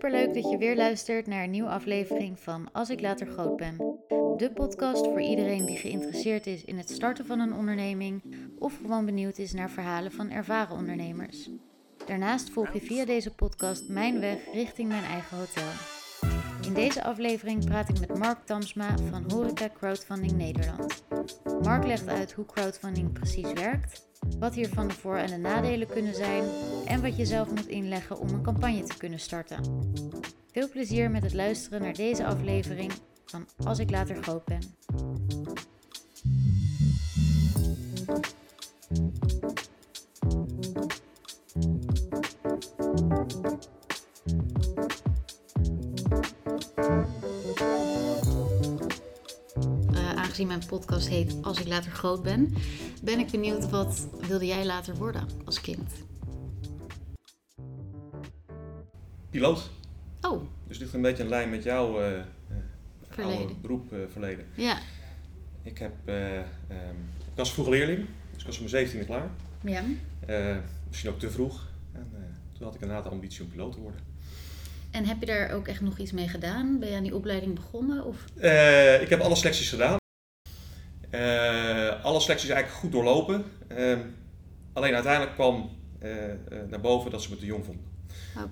Superleuk dat je weer luistert naar een nieuwe aflevering van Als ik later groot ben. De podcast voor iedereen die geïnteresseerd is in het starten van een onderneming of gewoon benieuwd is naar verhalen van ervaren ondernemers. Daarnaast volg je via deze podcast mijn weg richting mijn eigen hotel. In deze aflevering praat ik met Mark Tamsma van Horeca Crowdfunding Nederland. Mark legt uit hoe crowdfunding precies werkt, wat hiervan de voor- en de nadelen kunnen zijn en wat je zelf moet inleggen om een campagne te kunnen starten. Veel plezier met het luisteren naar deze aflevering van Als ik later groot ben. Uh, aangezien mijn podcast heet Als ik later groot ben, ben ik benieuwd wat wilde jij later worden als kind? Piloot. Oh, Dus ligt een beetje in lijn met jouw Verleden. oude beroep eh, verleden. ja. Ik, heb, eh, ehm, ik was vroeg leerling, dus ik was om mijn 17e klaar. Ja. Misschien ook te vroeg. En toen had ik inderdaad de ambitie om piloot te worden. En heb je daar ook echt nog iets mee gedaan? Ben je aan die opleiding begonnen? Of? Ik heb alle selecties gedaan. Eh, alle selecties eigenlijk goed doorlopen. Ehm, alleen uiteindelijk kwam eh, eh, naar boven dat ze me te jong vonden.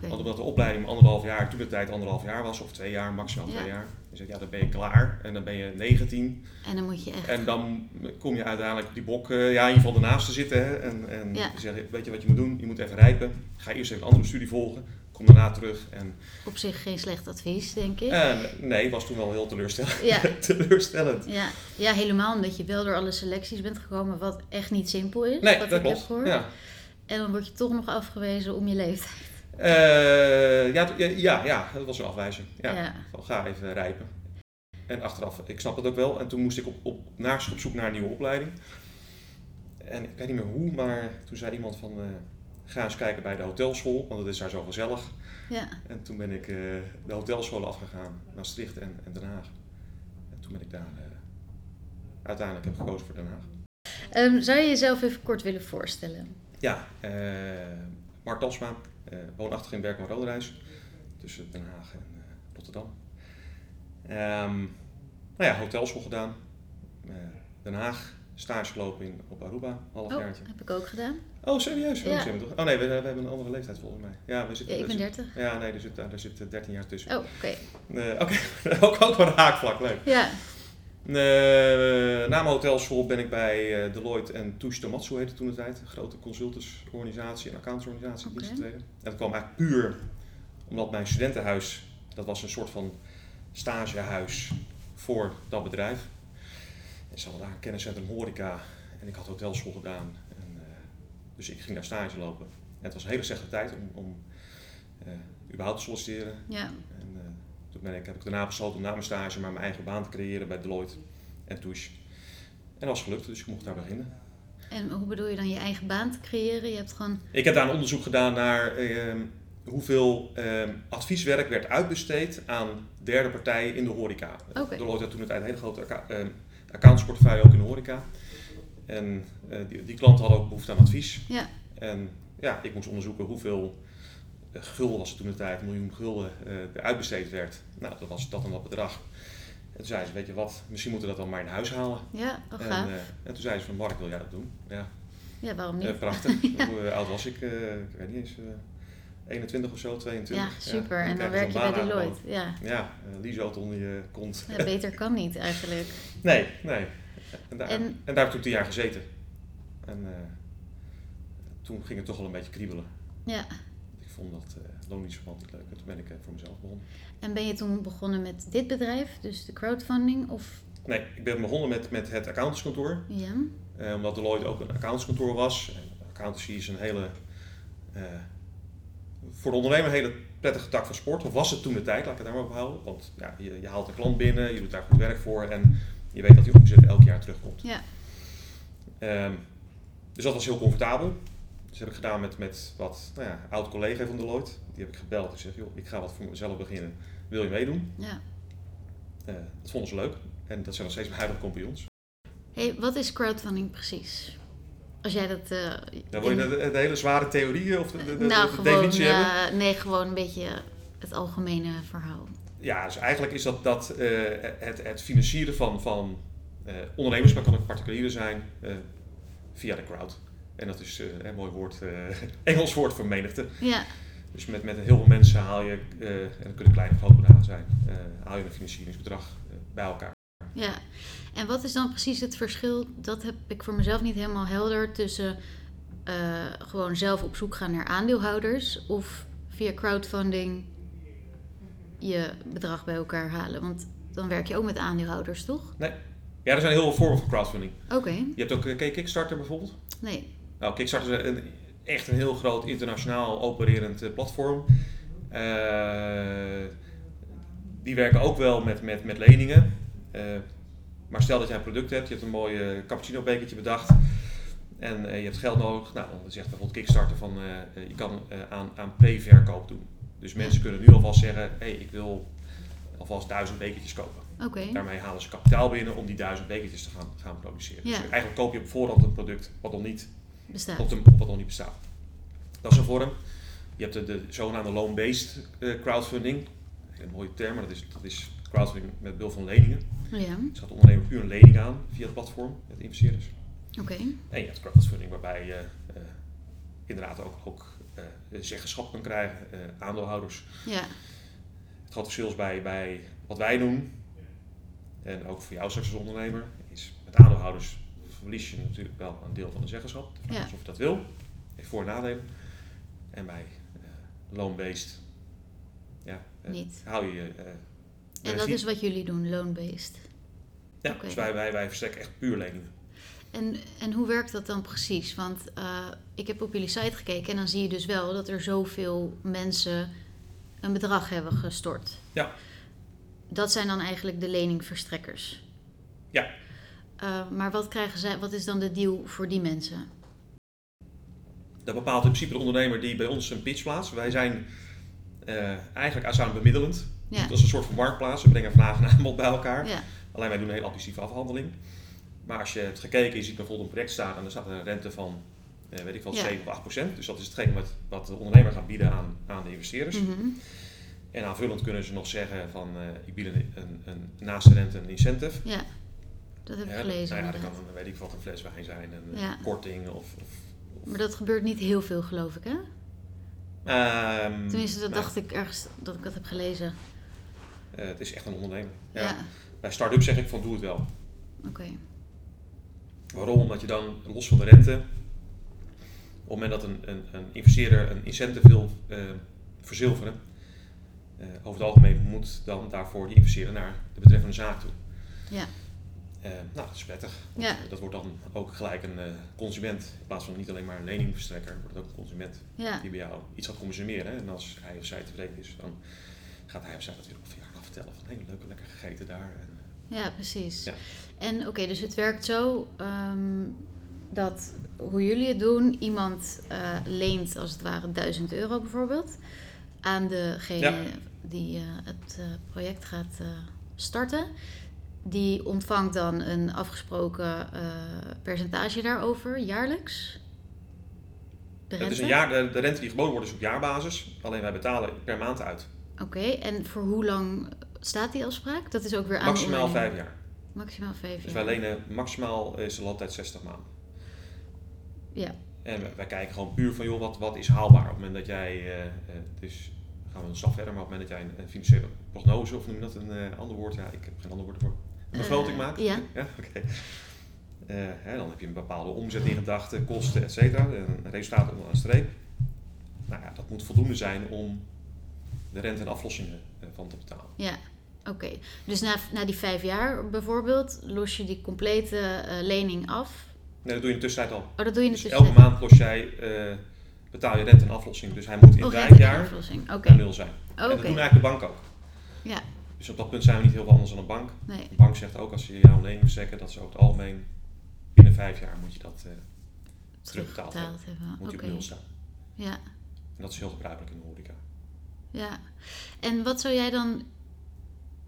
Want omdat de opleiding anderhalf jaar, toen de tijd anderhalf jaar was, of twee jaar, maximaal Ja. twee jaar. Dan zeg ik, ja, dan ben je klaar. En dan ben je 19. En dan moet je echt. En dan kom je uiteindelijk die bok, ja, in ieder geval ernaast te zitten. Hè? En, en Ja. zegt, weet je wat je moet doen? Je moet even rijpen. Ga eerst even een andere studie volgen. Kom daarna terug. En, Op zich geen slecht advies, denk ik. en nee, was toen wel heel teleurstellend. Ja. teleurstellend. Ja. ja, helemaal omdat je wel door alle selecties bent gekomen, wat echt niet simpel is. Nee, dat klopt. Ja. En dan word je toch nog afgewezen om je leeftijd. Eh, ja, ja, ja, dat was een afwijzing. Ja. Ja. Van, ga even rijpen. En achteraf, ik snap het ook wel. En toen moest ik op, op, naast op zoek naar een nieuwe opleiding. En ik weet niet meer hoe, maar toen zei iemand van... eh, ga eens kijken bij de hotelschool, want het is daar zo gezellig. Ja. En toen ben ik eh, de hotelschool afgegaan, Maastricht en, en Den Haag. En toen ben ik daar eh, uiteindelijk heb gekozen voor Den Haag. Ehm, zou je jezelf even kort willen voorstellen? Ja, eh, Mark Dalsma, eh, woonachtig in Berkel en Roderijs, tussen Den Haag en Rotterdam. Ehm, nou ja, hotelschool gedaan. Den Haag, stage in, op Aruba, half Oh, heb ik ook gedaan. Oh, serieus? Ja. Oh, toch- oh nee, we, we hebben een andere leeftijd volgens mij. Ja, we Ja, zitten, ik ben er zit- 30. Ja, nee, er zit, daar zit eh, 13 jaar tussen. Oh, oké. Eh, Oké, ook, ook wel een haakvlak, leuk. Ja. Eh, na mijn hotelschool ben ik bij eh, Deloitte en Touche Tomatsu heette toen de tijd. Een grote consultantsorganisatie en accountantsorganisatie. Oké. dienst. En dat kwam eigenlijk puur omdat mijn studentenhuis, dat was een soort van stagehuis voor dat bedrijf. Ze hadden daar een kenniscentrum horeca en ik had hotelschool gedaan. En, eh, dus ik ging daar stage lopen. En het was een hele slechte tijd om, om eh, überhaupt te solliciteren. Ja. En eh, toen ben ik, heb ik daarna besloten om na mijn stage maar mijn eigen baan te creëren bij Deloitte en Touche. En dat was gelukt, dus ik mocht daar beginnen. En hoe bedoel je dan je eigen baan te creëren? Je hebt gewoon. Ik heb daar een onderzoek gedaan naar ehm, hoeveel ehm, advieswerk werd uitbesteed aan derde partijen in de horeca. Deloitte had toen het een hele grote accountsportefeuille ook in de horeca. En eh, die, die klanten hadden ook behoefte aan advies. Ja. En ja, ik moest onderzoeken hoeveel eh, gulden was het toen de tijd, miljoen gulden, er uitbesteed werd. Nou, dat was dat en dat bedrag. En toen zei ze, weet je wat, misschien moeten we dat dan maar in huis halen. Ja, oh, en, gaaf. en toen zei ze van, Mark, wil jij dat doen? Ja, ja, waarom niet? prachtig. Hoe oud was ik? Ik weet niet eens, 21 of zo, 22. ja, super. en dan werk je bij Deloitte. Ja. Ja, uh, onder je kont. ja, beter kan niet eigenlijk. nee, nee. En daar, En- en, daar heb ik toen tien jaar gezeten. En eh, toen ging het toch wel een beetje kriebelen. Ja. Ik vond dat uh, loondienstverband leuk. En toen ben ik eh, voor mezelf begonnen. En ben je toen begonnen met dit bedrijf, dus de crowdfunding? Of Nee, ik ben begonnen met, met het accountantskantoor. ja? omdat Deloitte ook een accountantskantoor was. En accountancy is een hele... voor de ondernemer een hele prettige tak van sport. Of was het toen de tijd, laat ik het daar maar op houden. Want ja, je, je haalt een klant binnen, je doet daar goed werk voor. En je weet dat die omzet elk jaar terugkomt. Ja. Ehm, dus dat was heel comfortabel. Dus heb ik gedaan met, met wat nou ja, oud collega van Deloitte. Die heb ik gebeld. Ik zeg, joh, ik ga wat voor mezelf beginnen. Wil je meedoen? Ja. Eh, dat vonden ze leuk. En dat zijn nog steeds mijn huidige compagnons. Hey, wat is crowdfunding precies? Als jij dat. eh, Dan wil je de, de hele zware theorieën of de, de, de- nou, de gewoon. definitie hebben? eh, nee, gewoon een beetje het algemene verhaal? Ja, dus eigenlijk is dat, dat eh, het, het financieren van, van ondernemers, maar kan ook particulieren zijn, via de crowd. En dat is een mooi woord, Engels woord voor menigte. Ja, Dus met, met heel veel mensen haal je, en dat kunnen kleine of grote bedragen zijn, haal je een financieringsbedrag bij elkaar. Ja. En wat is dan precies het verschil? Dat heb ik voor mezelf niet helemaal helder tussen eh, gewoon zelf op zoek gaan naar aandeelhouders of via crowdfunding je bedrag bij elkaar halen. Want dan werk je ook met aandeelhouders, toch? Ja, er zijn heel veel vormen van crowdfunding. Oké, Je hebt ook eh, ken je Kickstarter bijvoorbeeld. nee. Nou, Kickstarter is een, echt een heel groot internationaal opererend eh, platform. Eh, die werken ook wel met, met, met leningen. Eh, maar stel dat jij een product hebt, je hebt een mooi cappuccino bekertje bedacht. En eh, je hebt geld nodig. Nou, dan zegt bijvoorbeeld Kickstarter van eh, je kan aan, aan pre-verkoop doen. Dus mensen kunnen nu alvast zeggen, hé, hey, ik wil alvast duizend bekertjes kopen. Daarmee halen ze kapitaal binnen om die duizend bekertjes te gaan, gaan produceren. Ja. Dus eigenlijk koop je op voorhand een product wat nog niet bestaat. op de, wat nog niet bestaat. Dat is een vorm. Je hebt de, de zogenaamde loan-based crowdfunding. Een mooie term, maar dat is, dat is crowdfunding met behulp van leningen. Ja, Dus gaat de ondernemer puur een lening aan via het platform met investeerders. oké. En je hebt crowdfunding waarbij je eh, inderdaad ook, ook eh, zeggenschap kan krijgen, eh, aandeelhouders. Ja, Het grote verschil is bij, bij wat wij doen, en ook voor jou straks als ondernemer, is met aandeelhouders verlies je natuurlijk wel een deel van de zeggenschap. De vraag Ja. of je dat wil. Heeft voor- en nadelen. En bij eh loan-based ja, hou je je eh, en dat is wat jullie doen, loan-based. Ja, dus wij, wij, wij verstrekken echt puur leningen. En, en hoe werkt dat dan precies? Want eh, ik heb op jullie site gekeken en dan zie je dus wel dat er zoveel mensen een bedrag hebben gestort. Ja. Dat zijn dan eigenlijk de leningverstrekkers. Ja. Eh, maar wat, krijgen zij, wat is dan de deal voor die mensen? Dat bepaalt in principe de ondernemer die bij ons een pitch plaatst. Wij zijn eh, eigenlijk aanstaan bemiddelend. Ja. Dat is een soort van marktplaats. We brengen vraag en aanbod bij elkaar. Ja, Alleen wij doen een hele agressieve afhandeling. Maar als je hebt gekeken, je ziet bijvoorbeeld een project staan en er staat een rente van, eh, weet ik wel, Ja. 7 of 8 procent. Dus dat is hetgeen wat, wat de ondernemer gaat bieden aan, aan de investeerders. Mhm. En aanvullend kunnen ze nog zeggen van, eh, ik bied een, een, een, naast de rente een incentive. ja. dat heb ik Ja, gelezen. Nou ja, dat kan een, weet ik wat, een fles wijn zijn, een Ja. korting of... of, of Maar dat gebeurt niet heel veel, geloof ik, hè? Ehm, Tenminste, dat nou, dacht ik ergens dat ik dat heb gelezen. Eh, het is echt een ondernemer. Ja. Ja, Bij start-up zeg ik van, doe het wel. oké. Waarom? Omdat je dan, los van de rente, op het moment dat een, een, een investeerder een incentive wil eh, verzilveren, eh, over het algemeen moet dan daarvoor die investeerder naar de betreffende zaak toe. Ja. Nou, dat is prettig. Ja. Dat wordt dan ook gelijk een eh, consument. In plaats van niet alleen maar een leningverstrekker, wordt het ook een consument Ja, die bij jou iets gaat consumeren. En als hij of zij tevreden is, dan gaat hij of zij dat weer op vertellen van leuk, lekker gegeten daar. En, Ja, precies. Ja. En oké, dus het werkt zo ehm, dat hoe jullie het doen, iemand eh, leent als het ware 1000 euro bijvoorbeeld aan degene Ja. die eh, het eh, project gaat eh, starten. Die ontvangt dan een afgesproken eh, percentage daarover jaarlijks. De Het is rente? een jaar, de, de rente die geboden wordt is op jaarbasis, alleen wij betalen per maand uit. Oké, en voor hoe lang staat die afspraak? Dat is ook weer aan Maximaal vijf jaar. Maximaal vijf Dus jaar. wij lenen maximaal is de looptijd 60 maanden. Ja, En wij, wij kijken gewoon puur van, joh, wat, wat is haalbaar? Op het moment dat jij, eh, eh, dus gaan we een stap verder, maar op het moment dat jij een, een financiële prognose, of noem je dat een eh, ander woord? Ja, ik heb geen ander woord voor. Een begroting maakt? ja. Ja, oké. Hè, dan heb je een bepaalde omzet in gedachten, kosten, et cetera. Een resultaat onderaan de streep. Nou ja, dat moet voldoende zijn om de rente en aflossingen van te betalen. Ja, oké. Dus na, na die vijf jaar bijvoorbeeld los je die complete eh, lening af. Nee, dat doe je in de tussentijd al. Oh, dat doe je in de Dus tussentijd. elke maand los jij, eh, betaal je rente en aflossing. Dus hij moet in Oh, vijf jaar bij nul zijn. Oké. En dat doen eigenlijk de bank ook. Ja. Dus op dat punt zijn we niet heel veel anders dan een bank. Nee. De bank zegt ook als je jouw lening verstrekken, dat ze over het algemeen binnen vijf jaar moet je dat eh, terugbetaald hebben. Hebben. Moet je op nul staan. Ja, En dat is heel gebruikelijk in de horeca. ja. En wat zou jij dan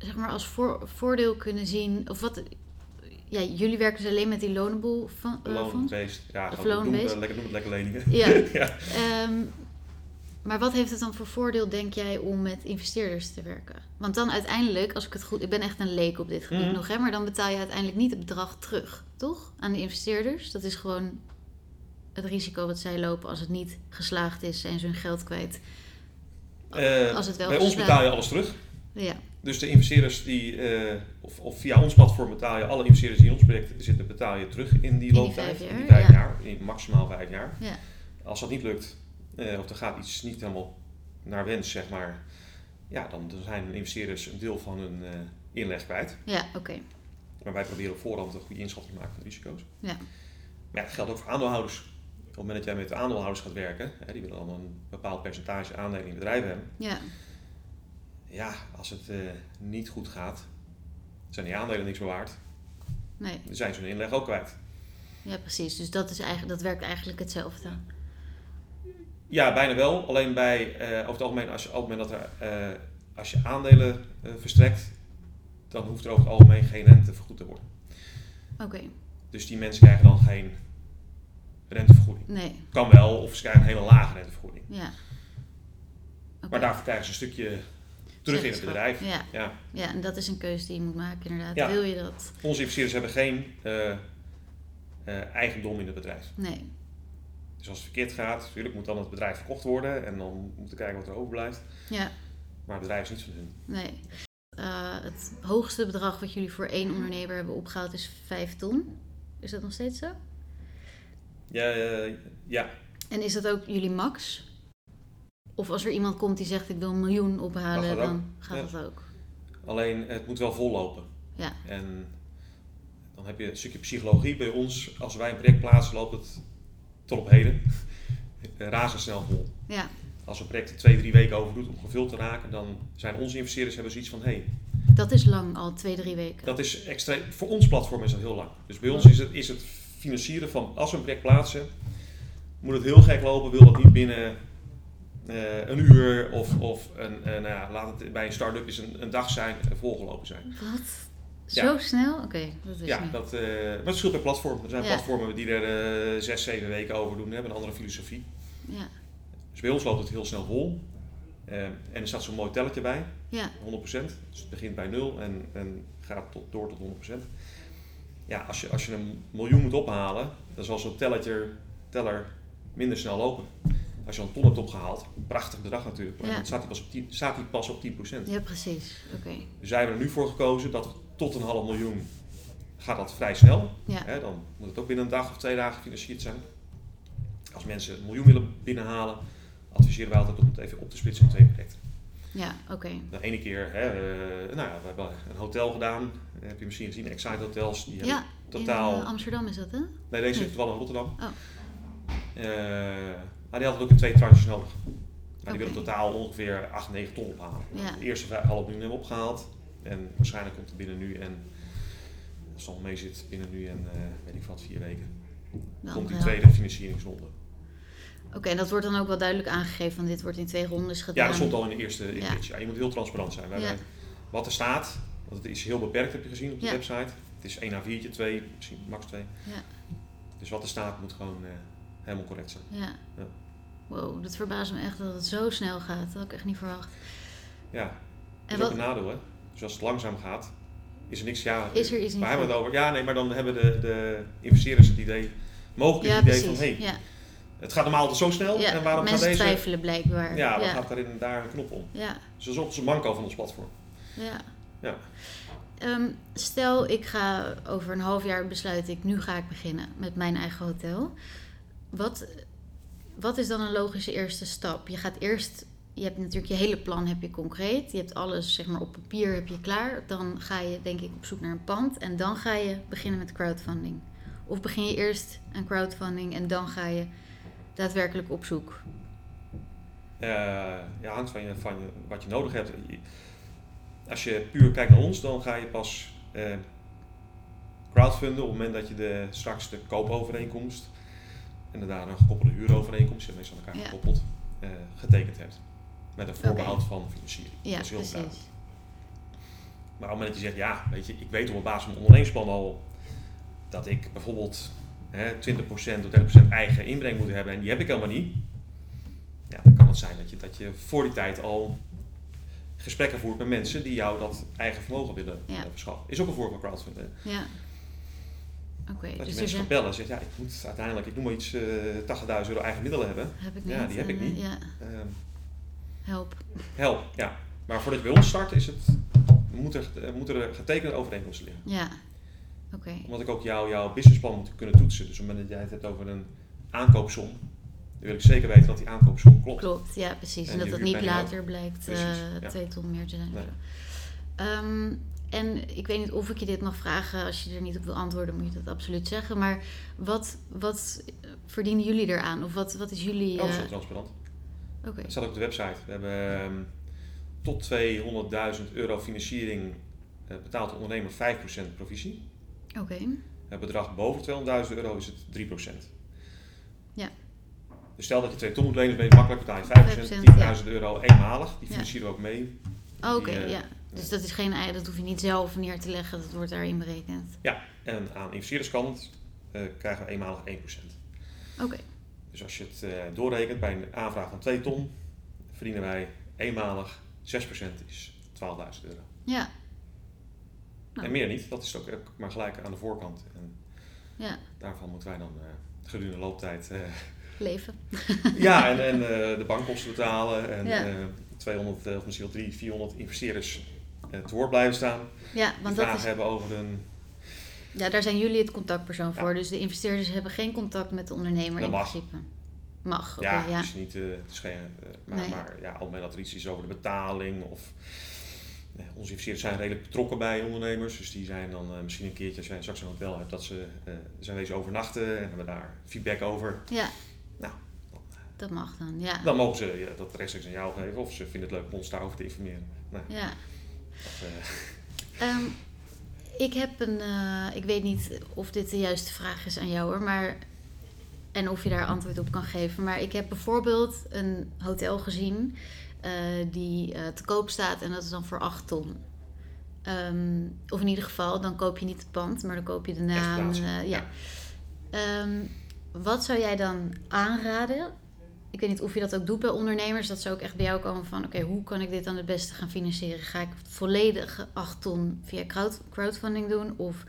zeg maar als voor, voordeel kunnen zien? Of wat? Ja, jullie werken dus alleen met die loanable van, eh. Loan-based. Ja, Of eh, lekker, noem het lekker leningen. Ja. ja. Ehm, Maar wat heeft het dan voor voordeel, denk jij, om met investeerders te werken? Want dan uiteindelijk, als ik het goed... Ik ben echt een leek op dit gebied Mhm. nog, hè? Maar dan betaal je uiteindelijk niet het bedrag terug, toch? Aan de investeerders. Dat is gewoon het risico wat zij lopen als het niet geslaagd is en ze hun geld kwijt. Eh, Als het wel bij ons betaal je alles terug. Ja, Dus de investeerders die, eh, of, of via ons platform betaal je, alle investeerders die in ons project zitten, betaal je terug in die die looptijd. in die jaar, vijf ja. jaar, in maximaal vijf jaar. ja, Als dat niet lukt, eh, of er gaat iets niet helemaal naar wens, zeg maar, ja, dan, zijn de investeerders een deel van hun eh, inleg kwijt. ja oké. Maar wij proberen op voorhand een goede inschatting te maken van de risico's. Ja. Maar ja, dat geldt ook voor aandeelhouders. Op het moment dat jij met de aandeelhouders gaat werken, hè, die willen dan een bepaald percentage aandelen in bedrijven hebben. Ja, Ja, als het eh, niet goed gaat, zijn die aandelen niks meer waard. nee. Dan zijn ze hun inleg ook kwijt. Ja, precies. Dus dat, is eigenlijk, dat werkt eigenlijk hetzelfde. Ja, bijna wel. Alleen bij, eh, over het algemeen, als je, op het moment dat er, eh, als je aandelen verstrekt, dan hoeft er over het algemeen geen rente vergoed te worden. Oké, Dus die mensen krijgen dan geen rentevergoeding. nee. Kan wel, of ze krijgen een hele lage rentevergoeding. Ja. Maar daarvoor krijgen ze een stukje terug in het bedrijf. Ja, Ja. ja, en dat is een keuze die je moet maken inderdaad. Ja. Wil je dat? Onze investeerders hebben geen eh, eh, eigendom in het bedrijf. Nee. Dus als het verkeerd gaat, natuurlijk moet dan het bedrijf verkocht worden en dan moeten we kijken wat er overblijft. Ja, Maar het bedrijf is niet van hun. nee. Eh, het hoogste bedrag wat jullie voor één ondernemer hebben opgehaald is 5 ton. Is dat nog steeds zo? Ja, ja. En is dat ook jullie max? Of als er iemand komt die zegt ik wil een miljoen ophalen, dan gaat Ja. dat ook. alleen het moet wel vollopen. Ja, En dan heb je een stukje psychologie bij ons. Als wij een project plaatsen, loopt het tot op heden razendsnel vol. ja, Als een project er twee, drie weken over doet om gevuld te raken, dan zijn onze investeerders hebben zoiets van: hé, hey, dat is lang, al twee, drie weken. dat is extreem. Voor ons platform is dat heel lang. Dus bij ons is het, is het financieren van als we een project plaatsen, moet het heel gek lopen, wil dat niet binnen eh, een uur of, of een, eh, nou ja, laat het bij een start-up is een, een dag zijn en volgelopen zijn. Wat? Ja. Zo snel? Oké, dat is Ja, niet. dat, eh, maar het verschilt per platform. Er zijn Ja. platformen die er zes, zeven weken over doen, hebben een andere filosofie. Ja, Dus bij ons loopt het heel snel vol. En er staat zo'n mooi telletje bij, ja, 100%. Dus het begint bij 0 en, en gaat tot, door tot 100%. Ja, als je, als je een miljoen moet ophalen, dan zal zo'n teller minder snel lopen. Als je al een ton hebt opgehaald, prachtig bedrag natuurlijk, maar Ja. dan staat hij pas op 10%. Staat hij pas op 10%. ja, precies. Oké. Dus wij hebben er nu voor gekozen dat tot een half miljoen gaat dat vrij snel. Ja, Hè, dan moet het ook binnen een dag of twee dagen gefinancierd zijn. Als mensen een miljoen willen binnenhalen, adviseren wij altijd om het even op te splitsen in twee projecten. ja, oké. De ene keer, hè, eh, nou ja, we hebben een hotel gedaan. Heb je misschien gezien, Excite Hotels. Die Ja, totaal. in eh, Amsterdam is dat, hè? nee, deze nee. wel in Rotterdam. Oh. Eh, maar die hadden ook in twee tranches nodig. Maar die willen totaal ongeveer 8, 9 ton ophalen. Ja. De eerste half miljoen hebben we opgehaald. En waarschijnlijk komt het binnen nu en als het nog mee zit, binnen nu en eh, weet ik wat, vier weken. Komt die tweede financieringsronde. Oké, en dat wordt dan ook wel duidelijk aangegeven, want dit wordt in twee rondes gedaan. Ja, dat stond al in de eerste Ja. Ja, je moet heel transparant zijn. Ja. Wat er staat, want het is heel beperkt, heb je gezien op de website. Het is 1 A4'tje, 2, misschien max 2. Ja. Dus wat er staat moet gewoon eh, helemaal correct zijn. Ja. Wow, dat verbaast me echt dat het zo snel gaat. Dat had ik echt niet verwacht. Ja, dat En is ook wat een nadeel hè. Dus als het langzaam gaat, is er niks. Ja, is er iets waar hebben we het over? Ja, nee, maar dan hebben de, de investeerders het idee, mogelijk Ja, het idee precies. van hé, ja. het gaat normaal altijd zo snel Ja, en waarom mensen gaat deze... twijfelen blijkbaar. Ja, ja. gaat daarin daar een knop om? ja. Dus dat is ook zo'n manco van ons platform. Ja. Ja. Ehm, stel, ik ga over een half jaar besluit ik, nu ga ik beginnen met mijn eigen hotel. Wat, wat is dan een logische eerste stap? Je gaat eerst, je hebt natuurlijk je hele plan heb je concreet. Je hebt alles zeg maar op papier heb je klaar. Dan ga je denk ik op zoek naar een pand en dan ga je beginnen met crowdfunding. Of begin je eerst aan crowdfunding en dan ga je daadwerkelijk op zoek. Eh, ja, hangt van, je, van je, wat je nodig hebt. Als je puur kijkt naar ons, dan ga je pas eh, crowdfunden op het moment dat je de, straks de koopovereenkomst en daarna een gekoppelde huurovereenkomst, die meestal aan elkaar gekoppeld, eh, getekend hebt. Met een voorbehoud van financiering. Ja, dat is heel precies. duidelijk. Maar op het moment dat je zegt, ja, weet je, ik weet op basis van mijn ondernemingsplan al dat ik bijvoorbeeld hè, 20% of 30% eigen inbreng moet hebben en die heb ik helemaal niet. ja, dan kan het zijn dat je, dat je voor die tijd al gesprekken voert met mensen die jou dat eigen vermogen willen Ja. verschaffen. Is ook een vorm van crowdfunding. Ja. Dat dus je mensen gaat bellen en zegt, ja, ik moet uiteindelijk, ik noem maar iets, eh 80.000 euro eigen middelen hebben. heb ik niet. Ja, die heb ik eh, niet. Ja, Ehm, help. help, ja. Maar voordat je bij ons start, is het, moet er, eh, moeten er getekende overeenkomsten liggen. Ja. Oké. Omdat ik ook jou, jouw businessplan moet kunnen toetsen. Dus op het moment dat jij het hebt over een aankoopsom, dan wil ik zeker weten dat die aankoopsom klopt. Klopt, ja precies. En, En dat het niet ook. later blijkt Precies, ja. twee ton meer te zijn. Nee. En ik weet niet of ik je dit mag vragen. Als je er niet op wil antwoorden, moet je dat absoluut zeggen. Maar wat, wat verdienen jullie eraan? Of wat, wat is jullie... Oh, dat is heel transparant. Oké, Het staat ook op de website. We hebben ehm, tot 200.000 euro financiering eh, betaalt de ondernemer 5% provisie. oké. Het bedrag boven 200.000 euro is het 3%. Ja. Dus stel dat je 2 ton moet lenen, ben je makkelijk betaal je 5%, 5%, 10.000 euro eenmalig. Die Ja. financieren we ook mee. Oh, Oké, eh, ja. Dus dat is geen ei, dat hoef je niet zelf neer te leggen. Dat wordt daarin berekend. En aan investeerderskant eh, krijgen we eenmalig 1%. Oké, Dus als je het eh, doorrekent bij een aanvraag van 2 ton, verdienen wij eenmalig 6% is 12.000 euro. ja. Nou. En meer niet, dat is ook ook maar gelijk aan de voorkant. En Ja, daarvan moeten wij dan eh, gedurende de looptijd eh, leven. ja, en, en eh, de bankkosten betalen en Ja. eh, 200 eh, of misschien wel 300, 400 investeerders eh, te woord blijven staan. Ja, want dat vragen is, hebben over een... ja, daar zijn jullie het contactpersoon Ja. voor. Dus de investeerders hebben geen contact met de ondernemer Dat in mag. principe. Mag, ja, ja. het is niet... eh, het is geen, eh, maar, Nee. maar ja, het dat er iets is over de betaling of... onze investeerders zijn redelijk betrokken bij ondernemers. Dus die zijn dan misschien een keertje, als jij straks een hotel hebt, dat ze zijn wezen overnachten en hebben daar feedback over. Ja. Nou, Dat mag dan, ja. Dan mogen ze ja, dat rechtstreeks aan jou geven of ze vinden het leuk om ons daarover te informeren. Nou, Ja. Eh, Ehm, ik heb een, eh, ik weet niet of dit de juiste vraag is aan jou hoor, maar en of je daar antwoord op kan geven. Maar ik heb bijvoorbeeld een hotel gezien eh, die te koop staat en dat is dan voor 8 ton. Ehm, of in ieder geval, dan koop je niet het pand, maar dan koop je de naam. ja. ja. Ehm, wat zou jij dan aanraden? Ik weet niet of je dat ook doet bij ondernemers. Dat zou ook echt bij jou komen van... oké, hoe kan ik dit dan het beste gaan financieren? Ga ik volledig 8 ton via crowd, crowdfunding doen? Of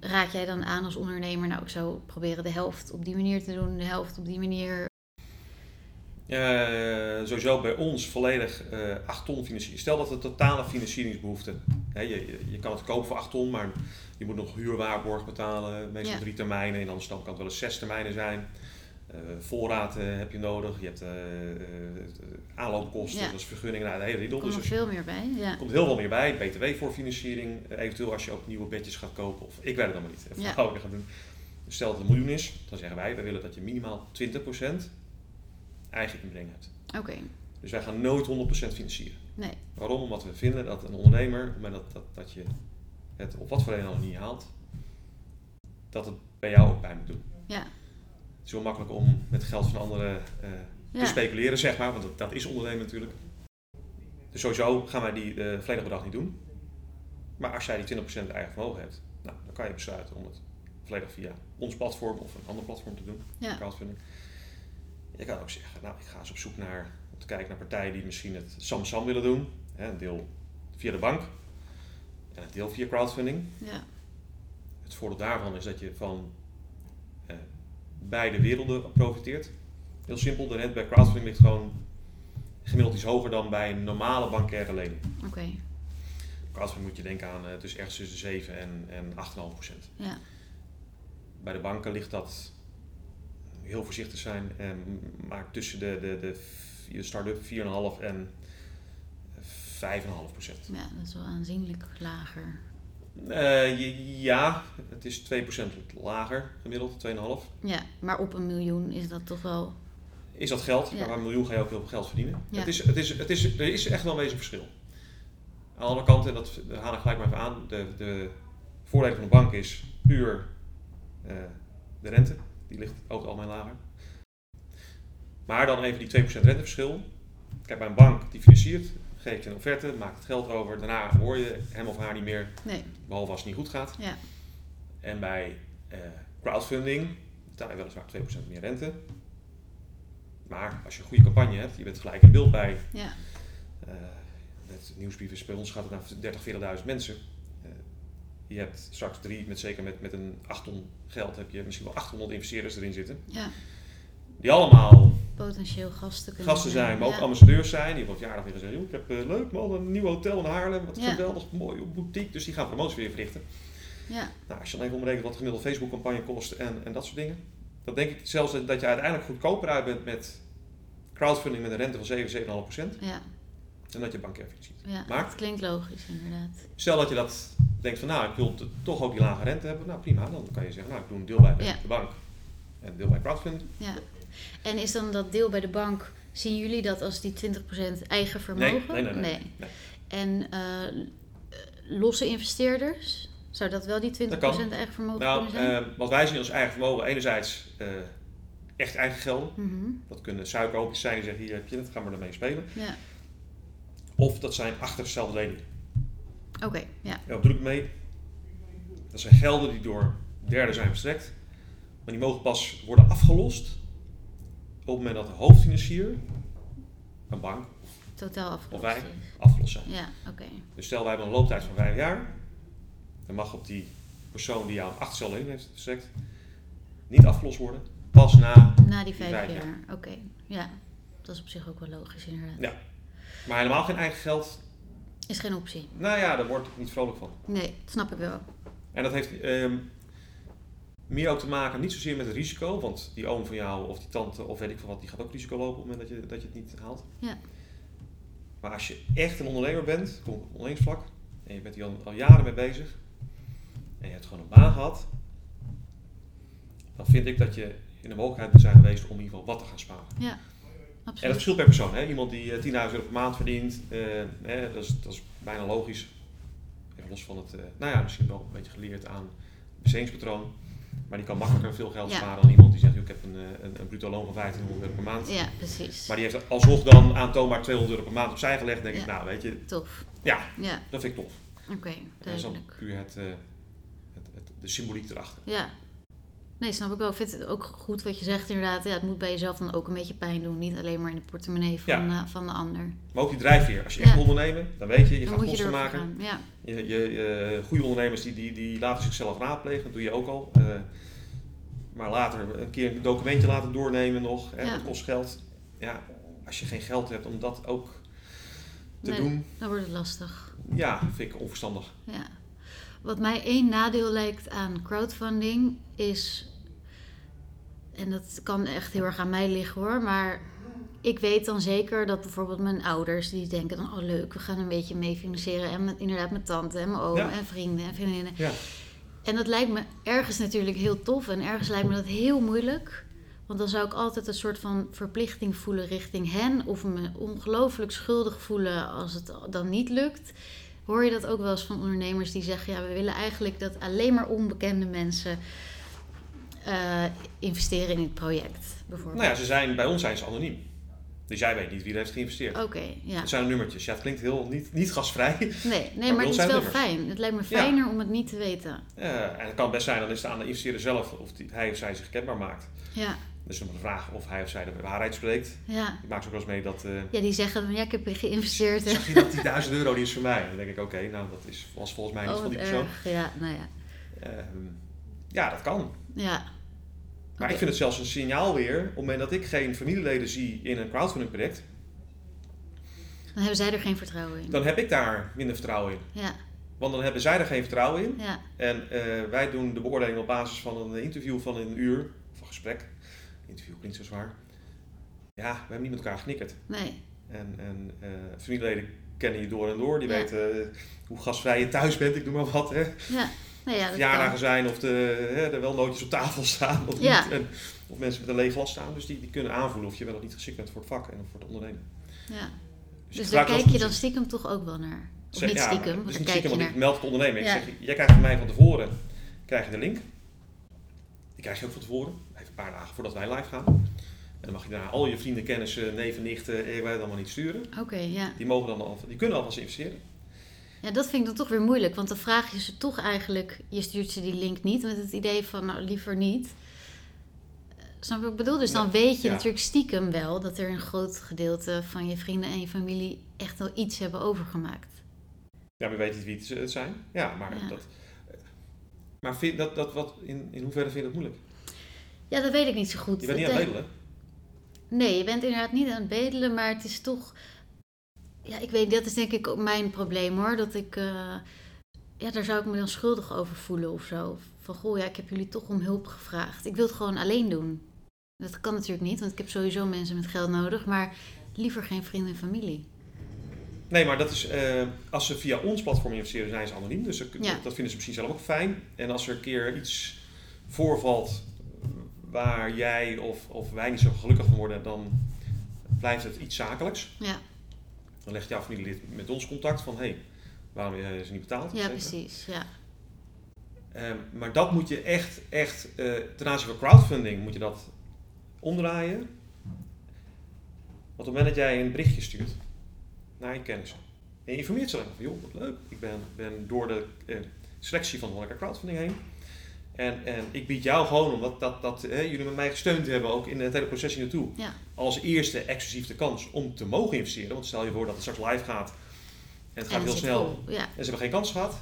raad jij dan aan als ondernemer... nou, ik zou proberen de helft op die manier te doen... de helft op die manier... Eh, sowieso bij ons volledig eh 8 ton financieren. Stel dat de totale financieringsbehoefte. Hè, je, je, je kan het kopen voor 8 ton, maar je moet nog huurwaarborg betalen. Meestal Ja. drie termijnen. In Amsterdam kan het wel eens zes termijnen zijn. Eh, voorraad eh, heb je nodig. Je hebt eh, aanloopkosten, Ja. vergunningen, nou, de hele riedel. Er komt Dus er veel meer bij. Ja. komt heel veel meer bij. BTW voor financiering. eventueel als je ook nieuwe bedjes gaat kopen. Of ik weet het allemaal niet. Even Ja. gaan doen. Dus stel dat het een miljoen is, dan zeggen wij, wij willen dat je minimaal 20% eigen inbreng hebt. Oké, Dus wij gaan nooit 100% financieren. nee. Waarom? Omdat we vinden dat een ondernemer, op het moment dat, dat, dat je het op wat voor reden dan niet haalt, dat het bij jou ook bij moet doen. Ja. Het is heel makkelijk om met geld van anderen eh, Ja. te speculeren, zeg maar, want dat, dat is ondernemen natuurlijk. Dus sowieso gaan wij die eh volledige bedrag niet doen. Maar als jij die 20% eigen vermogen hebt, nou, dan kan je besluiten om het volledig via ons platform of een ander platform te doen, Ja. crowdfunding. Je kan ook zeggen, nou, ik ga eens op zoek naar, om te kijken naar partijen die misschien het Samsam willen doen. Hè, een deel via de bank en een deel via crowdfunding. Ja. Het voordeel daarvan is dat je van beide werelden profiteert. Heel simpel, de rente bij crowdfunding ligt gewoon gemiddeld iets hoger dan bij een normale bankaire lening. Oké, Crowdfunding moet je denken aan tussen ergens tussen 7 en, en 8,5 procent. ja. Bij de banken ligt dat heel voorzichtig zijn, eh, maar tussen de, de, de, de start-up 4,5 en 5,5 procent. Ja, dat is wel aanzienlijk lager. Eh, ja, het is 2% lager gemiddeld, 2,5. Ja, maar op een miljoen is dat toch wel... Is dat geld? Ja. Maar een miljoen ga je ook heel veel geld verdienen. Ja. Het is, het is, het is, er is echt wel een wezenlijk verschil. Aan de andere kant, en dat haal ik gelijk maar even aan, de, de voordelen van de bank is puur eh, de rente. Die ligt over het algemeen lager. Maar dan even die 2% renteverschil. Kijk, bij een bank die financiert, geeft je een offerte, maakt het geld over. Daarna hoor je hem of haar niet meer, Nee, behalve als het niet goed gaat. ja. En bij eh, crowdfunding betaal je weliswaar 2% meer rente. Maar als je een goede campagne hebt, je bent gelijk in beeld bij. Ja. Uh, met nieuwsbriefers bij ons gaat het naar 30, 40.000 mensen. Uh, je hebt straks drie, met, zeker met, met een 8 ton geld, heb je misschien wel 800 investeerders erin zitten. Ja. Die allemaal potentieel gasten kunnen gasten zijn, maar ook ambassadeurs zijn. Die wat jaren weer zeggen, ik heb uh, leuk man, een nieuw hotel in Haarlem, wat ja. geweldig, mooi boutique. Dus die gaan promoties weer verrichten. Ja. Nou, als je dan even omrekent wat gemiddelde Facebook campagne kost en, en dat soort dingen. Dan denk ik zelfs dat je uiteindelijk goedkoper uit bent met crowdfunding met een rente van 7, 7,5 procent. Ja. En dat je bankerving ziet. Ja, maar, dat klinkt logisch inderdaad. Stel dat je dat denkt van nou, ik wil toch ook die lage rente hebben. Nou prima, dan kan je zeggen nou, ik doe een deel bij de, Ja. de bank en een deel bij crowdfunding. Ja. En is dan dat deel bij de bank, zien jullie dat als die 20% eigen vermogen? Nee, nee, nee. nee. nee. En eh, losse investeerders? Zou dat wel die 20% Dat kan. eigen vermogen Nou, kunnen zijn? eh, wat wij zien als eigen vermogen, enerzijds eh, echt eigen geld. Mhm. Dat kunnen suikerhoopjes zijn zeggen hier heb je het, ga maar ermee spelen. Ja, Of dat zijn achter dezelfde leningen. oké. ja. Wat bedoel ik mee? Dat zijn gelden die door derden zijn verstrekt. Maar die mogen pas worden afgelost op het moment dat de hoofdfinancier, een bank, Totaal afgelost. Of wij? afgelost zijn. Ja, oké. Dus stel wij hebben een looptijd van vijf jaar. Dan mag op die persoon die jou een achtercel lening heeft verstrekt niet afgelost worden. Pas na, Na die vijf, vijf jaar. Oké, ja. Dat is op zich ook wel logisch inderdaad. Ja. maar helemaal geen eigen geld. Is geen optie. Nou ja, daar word ik niet vrolijk van. Nee, dat snap ik wel. En dat heeft ehm, meer ook te maken, niet zozeer met het risico, want die oom van jou of die tante of weet ik veel wat, die gaat ook risico lopen op het moment dat je, dat je het niet haalt. Ja. Maar als je echt een ondernemer bent, op ondernemingsvlak, en je bent hier al, al jaren mee bezig, en je hebt gewoon een baan gehad, dan vind ik dat je in de mogelijkheid moet zijn geweest om in ieder geval wat te gaan sparen. Ja, En dat absoluut. verschilt per persoon. Hè? Iemand die eh, 10.000 euro per maand verdient, eh, hè, dat, is, dat is bijna logisch. Even los van het, eh, nou ja, misschien wel een beetje geleerd aan bestedingspatroon. Maar die kan makkelijker veel geld Ja. sparen dan iemand die zegt, ik heb een, eh, een, een bruto loon van 1500 euro per maand. Ja, precies. Maar die heeft alsnog dan aantoonbaar 200 euro per maand opzij gelegd. Denk ik, nou weet je, Tof. ja, Ja, dat vind ik tof. oké. En dat is dan duidelijk. puur het, eh, het, het, de symboliek erachter. Ja. Nee, snap ik wel. Ik vind het ook goed wat je zegt inderdaad. Ja, het moet bij jezelf dan ook een beetje pijn doen. Niet alleen maar in de portemonnee van, Ja. eh, van de ander. Maar ook die drijfveer. Als je echt Ja. ondernemen, dan weet je, je dan gaat kosten maken. Ja, Je, je, eh, goede ondernemers die, die, die laten zichzelf raadplegen, dat doe je ook al. Eh, maar later een keer een documentje laten doornemen nog, hè, dat kost geld. Ja, als je geen geld hebt om dat ook te Nee. doen, dan wordt het lastig. ja, vind ik onverstandig. Ja. Wat mij één nadeel lijkt aan crowdfunding is. En dat kan echt heel erg aan mij liggen hoor. Maar ik weet dan zeker dat bijvoorbeeld mijn ouders die denken dan, oh leuk, we gaan een beetje mee financieren. En met, inderdaad mijn tante en mijn oom Ja. en vrienden en vriendinnen. Ja. En dat lijkt me ergens natuurlijk heel tof en ergens lijkt me dat heel moeilijk. Want dan zou ik altijd een soort van verplichting voelen richting hen. Of me ongelooflijk schuldig voelen als het dan niet lukt. Hoor je dat ook wel eens van ondernemers die zeggen: ja, we willen eigenlijk dat alleen maar onbekende mensen eh, investeren in het project, bijvoorbeeld. Nou ja, ze zijn, bij ons zijn ze anoniem. Dus jij weet niet wie er heeft geïnvesteerd. Oké, ja. Het zijn nummertjes. Ja, het klinkt heel niet, niet gasvrij. Nee, nee maar, ons het is wel nummers. fijn. Het lijkt me fijner om het niet te weten. Eh, en het kan best zijn, dan is het aan de investeerder zelf of die, hij of zij zich kenbaar maakt. Ja, Dus de vraag of hij of zij de waarheid spreekt. ja. Ik maak ook wel eens mee dat... eh, ja die zeggen ja, ik heb geïnvesteerd. Zag je dat die 1000 euro die is voor mij? Dan denk ik, oké, nou dat is, was volgens mij niet Oh, van die persoon. erg. Ja, nou ja. Ehm, ja, dat kan. Ja. Maar ik vind het zelfs een signaal weer, op het moment dat ik geen familieleden zie in een crowdfunding project, Dan hebben zij er geen vertrouwen in. dan heb ik daar minder vertrouwen in. Ja, Want dan hebben zij er geen vertrouwen in. ja, En eh, wij doen de beoordeling op basis van een interview van een uur, of een gesprek. Interview klinkt zo zwaar. Ja, we hebben niet met elkaar geknikkerd. nee. En, en eh, familieleden kennen je door en door. Die Ja. weten eh, hoe gastvrij je thuis bent, ik noem maar wat. Hè. Ja, nou ja, dat verjaardagen zijn of de, hè, er wel nootjes op tafel staan of Ja. niet. En, of mensen met een leeg glas staan. Dus die, die kunnen aanvoelen of je wel of niet geschikt bent voor het vak en voor het ondernemen. Ja. Dus, Dus daar kijk je dan stiekem toch ook wel naar. Of zeg- niet ja, stiekem, dus maar daar niet stiekem, want ik meld het ondernemen. Ja. Ik zeg, jij krijgt van mij van tevoren krijg je de link. Die krijg je ook van tevoren. Even een paar dagen voordat wij live gaan. En dan mag je daarna al je vrienden, kennissen, neven, nichten, eh, wij allemaal niet sturen. Oké, ja. Die, mogen dan al, die kunnen alvast investeren. Ja, dat vind ik dan toch weer moeilijk. Want dan vraag je ze toch eigenlijk... Je stuurt ze die link niet met het idee van, nou, liever niet. snap je wat ik bedoel? Dus dan Ja, weet je ja. natuurlijk stiekem wel dat er een groot gedeelte van je vrienden en je familie echt wel iets hebben overgemaakt. Ja, maar weet niet wie het, het zijn. Ja, maar Ja. dat... Maar vind, dat, dat, wat, in, in hoeverre vind je dat moeilijk? Ja, dat weet ik niet zo goed. Je bent niet aan het bedelen. Nee, je bent inderdaad niet aan het bedelen, maar het is toch. Ja, ik weet, dat is denk ik ook mijn probleem hoor. Dat ik. eh, ja, daar zou ik me dan schuldig over voelen of zo. Van goh, ja, ik heb jullie toch om hulp gevraagd. Ik wil het gewoon alleen doen. Dat kan natuurlijk niet, want ik heb sowieso mensen met geld nodig, maar liever geen vrienden en familie. Nee, maar dat is, eh, als ze via ons platform investeren, zijn ze anoniem. Dus Ja. dat vinden ze misschien zelf ook fijn. En als er een keer iets voorvalt waar jij of, of wij niet zo gelukkig van worden, dan blijft het iets zakelijks. Ja, Dan legt jouw familielid met ons contact van, hé, hey, waarom hebben ze niet betaald? ja precies. Ja. Ehm, maar dat moet je echt, echt eh, ten aanzien van crowdfunding, moet je dat omdraaien. Want op het moment dat jij een berichtje stuurt naar je kennissen en je informeert ze alleen van, joh, wat leuk, ik ben, ben door de eh, selectie van Horeca Crowdfunding heen. En, en ik bied jou gewoon, omdat dat, dat, jullie met mij gesteund hebben, ook in het hele proces naartoe, Ja. als eerste exclusief de kans om te mogen investeren. Want stel je voor dat het straks live gaat en het gaat En heel snel vol. Ja. en ze hebben geen kans gehad.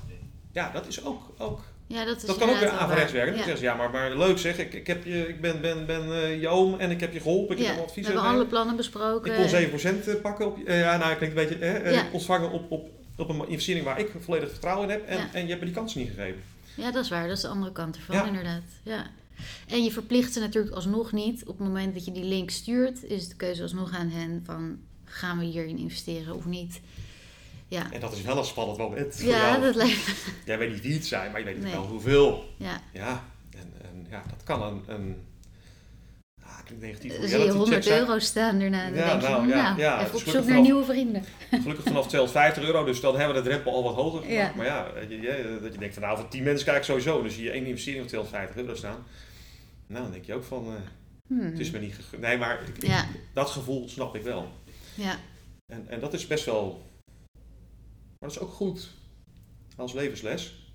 Ja, dat is ook, ook ja, dat is dat kan ook weer averechts werken. Dan Ja. zeggen ze, ja, maar, maar leuk zeg, ik, ik, heb je, ik ben, ben, ben eh, je oom en ik heb je geholpen, ik heb we advies hebben gegeven. alle plannen besproken. Ik kon 7% pakken op, eh, ja, nou, klinkt een beetje, eh, eh, ontvangen op, op, op een investering waar ik volledig vertrouwen in heb en, en je hebt me die kans niet gegeven. Ja, dat is waar. Dat is de andere kant ervan, inderdaad. Ja. En je verplicht ze natuurlijk alsnog niet. Op het moment dat je die link stuurt, is de keuze alsnog aan hen van gaan we hierin investeren of niet. Ja, En dat is wel een spannend moment ja jou. dat lijkt Jij weet niet wie het zijn, maar je weet Nee. wel hoeveel. ja. Ja, en, en ja, dat kan een, een ah, klinkt negatief, Dan zie je reality check 100 zijn. euro staan daarna. Dan Ja, denk je, nou, nou, ja, ja, even op zoek naar vanaf- nieuwe vrienden. Gelukkig vanaf 250 euro, dus dan hebben we de drempel al wat hoger gemaakt. Maar ja, je, je- dat je denkt van nou, voor 10 mensen kijk ik sowieso. Dus zie je één investering van 250 euro staan. Nou, dan denk je ook van, eh, Hmm. het is me niet gegund. Nee, maar ik- dat gevoel snap ik wel. ja, En, en dat is best wel, maar dat is ook goed als levensles.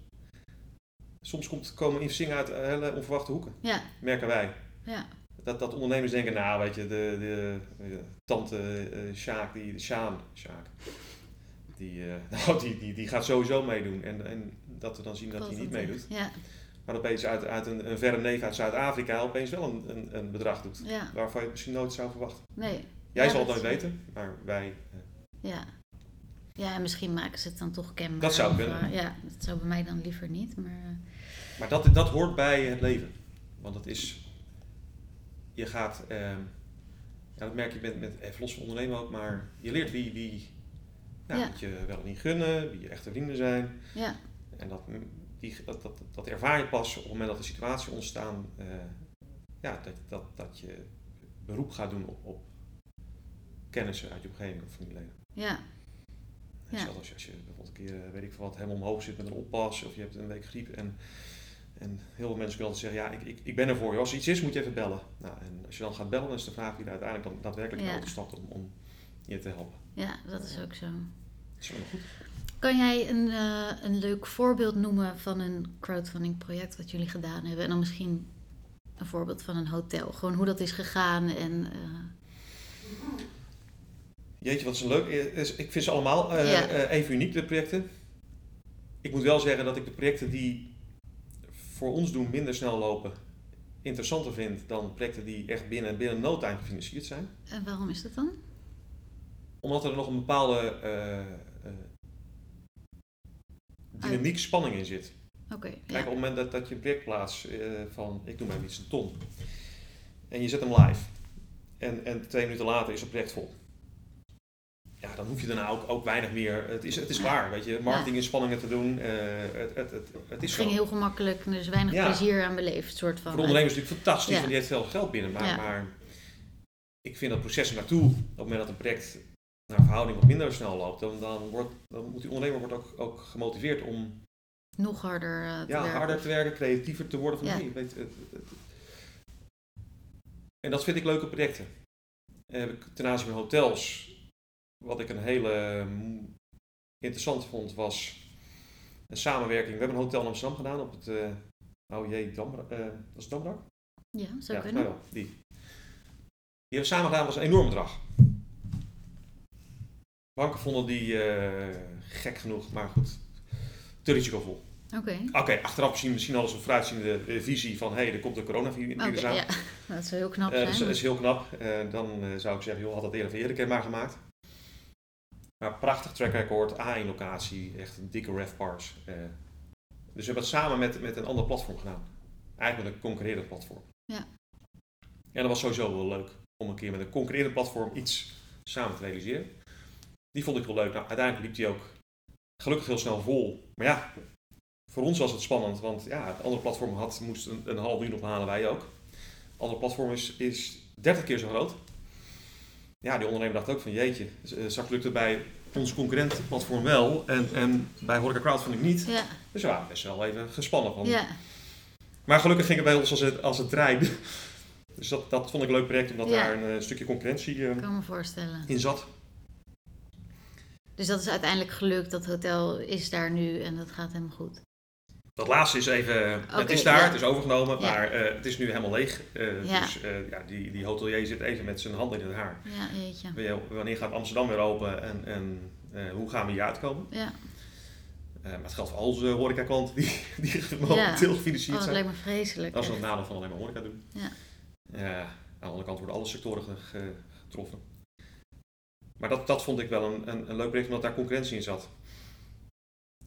Soms komt, komen investeringen uit hele onverwachte hoeken, ja, merken wij. ja. Dat, dat ondernemers denken, nou weet je, de, de, de tante eh Sjaak, die, de Sjaan, Sjaak, die, eh, nou, die, die, die gaat sowieso meedoen. En, en dat we dan zien dat hij niet meedoet. Ja, Maar opeens uit, uit een, een verre neef uit Zuid-Afrika opeens wel een, een, een bedrag doet. ja, Waarvan je het misschien nooit zou verwachten. nee. Jij Ja, zal het nooit weten, maar wij... eh, Ja. Ja, en misschien maken ze het dan toch kenbaar. Dat zou kunnen. eh, ja, dat zou bij mij dan liever niet, maar... eh, Maar dat, dat hoort bij het leven. Want het is. Je gaat. ehm, ja, dat merk je met, met even los van ondernemen ook, maar je leert wie, wie nou, Ja. je wel en niet gunnen, wie je echte vrienden zijn. ja, En dat, die, dat, dat, dat ervaar je pas op het moment dat de situatie ontstaan, eh, ja, dat, dat, dat je beroep gaat doen op, op kennissen uit je omgeving of familieleden. ja, Ja. Zelfs als je, als je bijvoorbeeld een keer, eh, weet ik wat, helemaal omhoog zit met een oppas of je hebt een week griep en, en heel veel mensen kunnen altijd zeggen, ja, ik, ik, ik ben er voor je. Als er iets is, moet je even bellen. Nou, en als je dan gaat bellen, dan is de vraag wie er uiteindelijk dan daadwerkelijk Ja. stapt om, om je te helpen. ja, dat is ook zo. Dat is wel goed. Kan jij een, eh, een leuk voorbeeld noemen van een crowdfunding project wat jullie gedaan hebben? En dan misschien een voorbeeld van een hotel. Gewoon hoe dat is gegaan en... eh, Jeetje, wat is een leuk. is- Ik vind ze allemaal eh, Ja. eh, even uniek, de projecten. Ik moet wel zeggen dat ik de projecten die voor ons doen minder snel lopen, interessanter vind dan projecten die echt binnen, binnen no time gefinancierd zijn. en waarom is dat dan? Omdat er nog een bepaalde eh, dynamiek, spanning in zit. Oké, Kijk, ja. op het moment dat, dat je een project plaatst van, ik noem maar iets, een ton. En je zet hem live. En, en twee minuten later is het project vol. Ja, dan hoef je daarna ook, ook weinig meer. Het is, het is klaar, weet je. Marketinginspanningen te doen. eh, het, het, het, het Het is ging zo. heel gemakkelijk er is weinig Ja. plezier aan beleefd, soort van. Voor de ondernemers is het natuurlijk fantastisch, Ja. want die heeft veel geld binnen. Maar, Ja. maar ik vind dat proces er naartoe, op het moment dat een project naar verhouding wat minder snel loopt, dan, dan, wordt, dan moet die ondernemer wordt ook, ook gemotiveerd om Nog harder eh, te ja, werken. harder te werken, creatiever te worden. Van, hey, weet, het, het- het- En dat vind ik leuke projecten. En heb ik ten aanzien van hotels, wat ik een hele mm, interessant vond, was een samenwerking. We hebben een hotel in Amsterdam gedaan op het, eh oh jee, Dam, eh, dat is Damrak? Ja, zou ja, kunnen. wel. Die. Die hebben we samen gedaan, was een enorm bedrag. Banken vonden die eh, gek genoeg, maar goed, te risicovol. Oké. Oké, achteraf misschien, misschien ze een vooruitziende eh, visie van, hé, hey, er komt een coronavirus Oké, aan. ja. Dat zou heel knap Eh, dat, is, dat is heel knap. Eh, dan eh, zou ik zeggen, joh, had dat eerder eerder maar gemaakt. Maar prachtig track record, A1-locatie, echt een dikke refpars. Eh dus we hebben het samen met, met een ander platform gedaan. Eigenlijk een concurrerend platform. Ja. En dat was sowieso wel leuk om een keer met een concurrerend platform iets samen te realiseren. Die vond ik wel leuk. Nou, uiteindelijk liep die ook gelukkig heel snel vol. Maar ja, voor ons was het spannend, want ja, het andere platform had, moest een, een half uur ophalen, wij ook. Het andere platform is, is 30 keer zo groot. Ja, die ondernemer dacht ook van jeetje, z- straks lukt het bij ons concurrent platform wel en, en bij Horeca Crowdfunding niet. Ja, Dus we waren best wel even gespannen van. ja, Maar gelukkig ging het bij ons als het, als het trein. Dus dat, dat vond ik een leuk project, omdat Ja. daar een eh, stukje concurrentie eh, ik kan me voorstellen. in zat. Dus dat is uiteindelijk gelukt. Dat hotel is daar nu en dat gaat helemaal goed. Dat laatste is even, het Oké, is daar, ja. het is overgenomen, Ja. maar eh, het is nu helemaal leeg. Eh, Ja. Dus eh, ja, die, die hotelier zit even met zijn handen in het haar. Ja. Wanneer- gaat Amsterdam weer open en, en eh, hoe gaan we hier uitkomen? Ja, Eh, maar het geldt voor al onze horecaklanten die, die momenteel oh, gefinancierd dat zijn. lijkt me vreselijk. Dat is een nadeel van alleen maar horeca doen. Ja. Eh, aan de andere kant worden alle sectoren ge- ge- getroffen. Maar dat, dat vond ik wel een, een, een leuk project, omdat daar concurrentie in zat.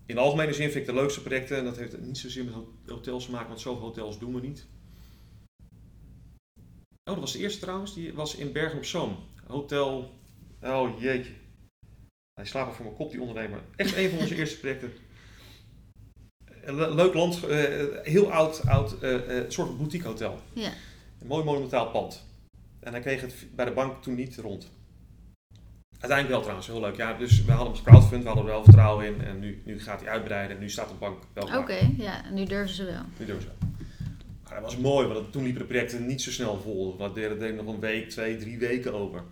In de algemene zin vind ik de leukste projecten, en dat heeft niet zozeer met ho- hotels te maken, want zoveel hotels doen we niet. Oh, dat was de eerste trouwens, die was in Bergen op Zoom. Hotel, oh jeetje. Hij slaapt al voor mijn kop, die ondernemer. Echt een van onze eerste projecten. Le- leuk land, eh, heel oud, oud eh, eh, soort boutique hotel. Ja, Een mooi monumentaal pand. En hij kreeg het bij de bank toen niet rond. Uiteindelijk wel trouwens, heel leuk. Ja, dus we hadden hem gecrowdfund, we hadden er wel vertrouwen in. En nu, nu gaat hij uitbreiden en nu staat de bank wel oké. Ja, nu durven ze wel. Nu doen we zo. Maar dat was mooi, want toen liepen de projecten niet zo snel vol. We deden deden nog een week, twee, drie weken over.